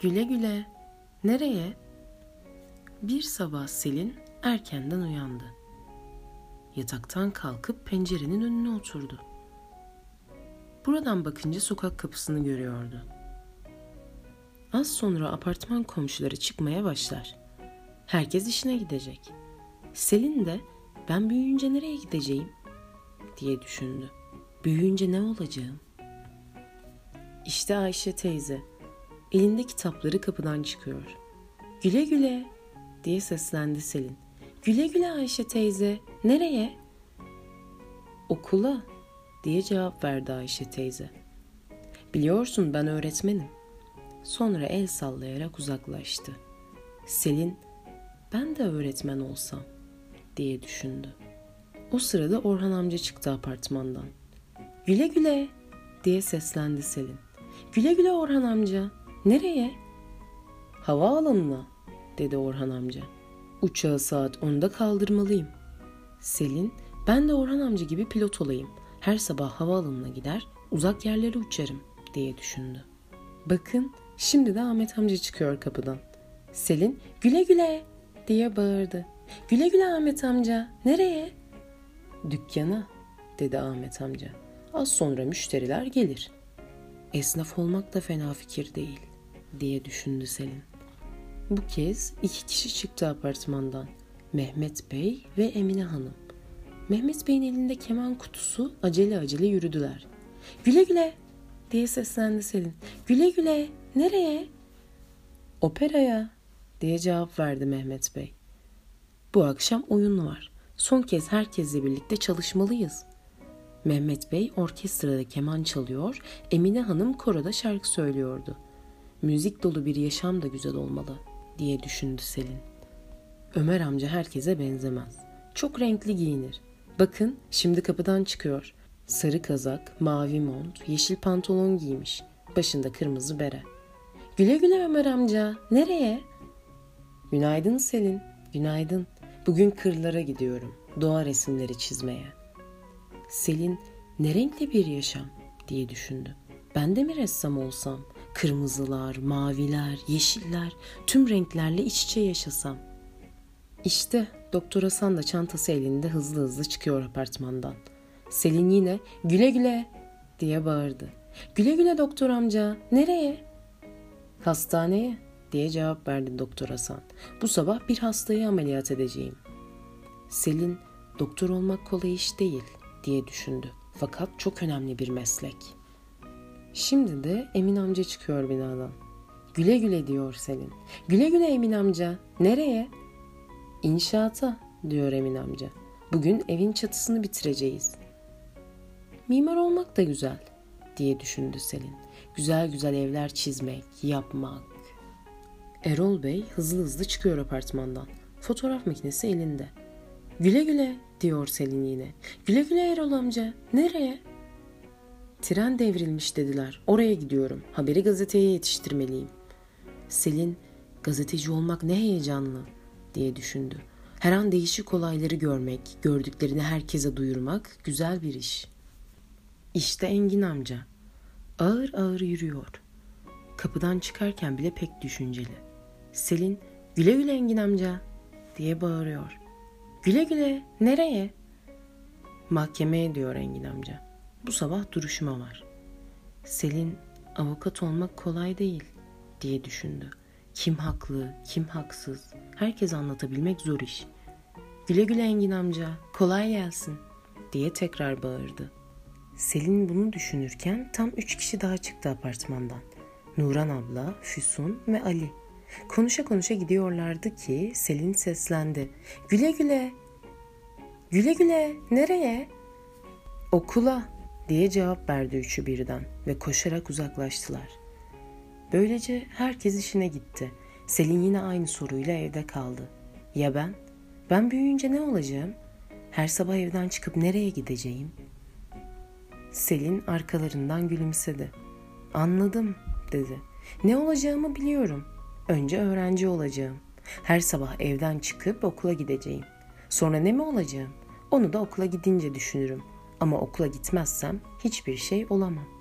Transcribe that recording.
Güle güle. Nereye? Bir sabah Selin erkenden uyandı. Yataktan kalkıp pencerenin önüne oturdu. Buradan bakınca sokak kapısını görüyordu. Az sonra apartman komşuları çıkmaya başlar. Herkes işine gidecek. Selin de ben büyüyünce nereye gideceğim diye düşündü. Büyüyünce ne olacağım? İşte Ayşe teyze. Elinde kitapları kapıdan çıkıyor. Güle güle diye seslendi Selin. Güle güle Ayşe teyze. Nereye? Okula diye cevap verdi Ayşe teyze. Biliyorsun ben öğretmenim. Sonra el sallayarak uzaklaştı. Selin ben de öğretmen olsam diye düşündü. O sırada Orhan amca çıktı apartmandan. Güle güle diye seslendi Selin. Güle güle Orhan amca. Nereye? Havaalanına dedi Orhan amca. Uçağı saat 10'da kaldırmalıyım. Selin, ben de Orhan amca gibi pilot olayım. Her sabah havaalanına gider, uzak yerlere uçarım diye düşündü. Bakın, şimdi de Ahmet amca çıkıyor kapıdan. Selin, güle güle diye bağırdı. Güle güle Ahmet amca, nereye? Dükkana, dedi Ahmet amca. Az sonra müşteriler gelir. Esnaf olmak da fena fikir değil, diye düşündü Selin. Bu kez iki kişi çıktı apartmandan. Mehmet Bey ve Emine Hanım. Mehmet Bey'in elinde keman kutusu acele acele yürüdüler. Güle güle diye seslendi Selin. Güle güle nereye? Operaya diye cevap verdi Mehmet Bey. Bu akşam oyun var. Son kez herkesle birlikte çalışmalıyız. Mehmet Bey orkestrada keman çalıyor, Emine Hanım koroda şarkı söylüyordu. Müzik dolu bir yaşam da güzel olmalı diye düşündü Selin. Ömer amca herkese benzemez. Çok renkli giyinir. Bakın şimdi kapıdan çıkıyor. Sarı kazak, mavi mont, yeşil pantolon giymiş. Başında kırmızı bere. Güle güle Ömer amca. Nereye? Günaydın Selin. Günaydın. Bugün kırlara gidiyorum. Doğa resimleri çizmeye. Selin ne renkli bir yaşam diye düşündü. Ben de mi ressam olsam? Kırmızılar, maviler, yeşiller, tüm renklerle iç içe yaşasam. İşte Doktor Hasan da çantası elinde hızlı hızlı çıkıyor apartmandan. Selin yine güle güle diye bağırdı. Güle güle doktor amca. Nereye? Hastaneye diye cevap verdi doktor Hasan. Bu sabah bir hastayı ameliyat edeceğim. Selin doktor olmak kolay iş değil diye düşündü. Fakat çok önemli bir meslek. Şimdi de Emin amca çıkıyor binadan. Güle güle diyor Selin. Güle güle Emin amca. Nereye? İnşaata diyor Emin amca. Bugün evin çatısını bitireceğiz. Mimar olmak da güzel diye düşündü Selin. Güzel güzel evler çizmek, yapmak. Erol Bey hızlı hızlı çıkıyor apartmandan. Fotoğraf makinesi elinde. Güle güle diyor Selin yine. Güle güle Erol amca. Nereye? Tren devrilmiş dediler. Oraya gidiyorum. Haberi gazeteye yetiştirmeliyim. Selin, gazeteci olmak ne heyecanlı diye düşündü. Her an değişik olayları görmek, gördüklerini herkese duyurmak güzel bir iş. İşte Engin amca. Ağır ağır yürüyor. Kapıdan çıkarken bile pek düşünceli. Selin, güle güle Engin amca diye bağırıyor. Güle güle, nereye? Mahkemeye diyor Engin amca. Bu sabah duruşma var. Selin, avukat olmak kolay değil diye düşündü. Kim haklı, kim haksız, herkes anlatabilmek zor iş. Güle güle Engin amca, kolay gelsin diye tekrar bağırdı. Selin bunu düşünürken tam üç kişi daha çıktı apartmandan. Nuran abla, Füsun ve Ali. Konuşa konuşa gidiyorlardı ki Selin seslendi. Güle güle. Güle güle. Nereye? Okula diye cevap verdi üçü birden ve koşarak uzaklaştılar. Böylece herkes işine gitti. Selin yine aynı soruyla evde kaldı. Ya ben? Ben büyüyünce ne olacağım? Her sabah evden çıkıp nereye gideceğim? Selin arkalarından gülümsedi. Anladım dedi. Ne olacağımı biliyorum. Önce öğrenci olacağım. Her sabah evden çıkıp okula gideceğim. Sonra ne mi olacağım? Onu da okula gidince düşünürüm. Ama okula gitmezsem hiçbir şey olamam.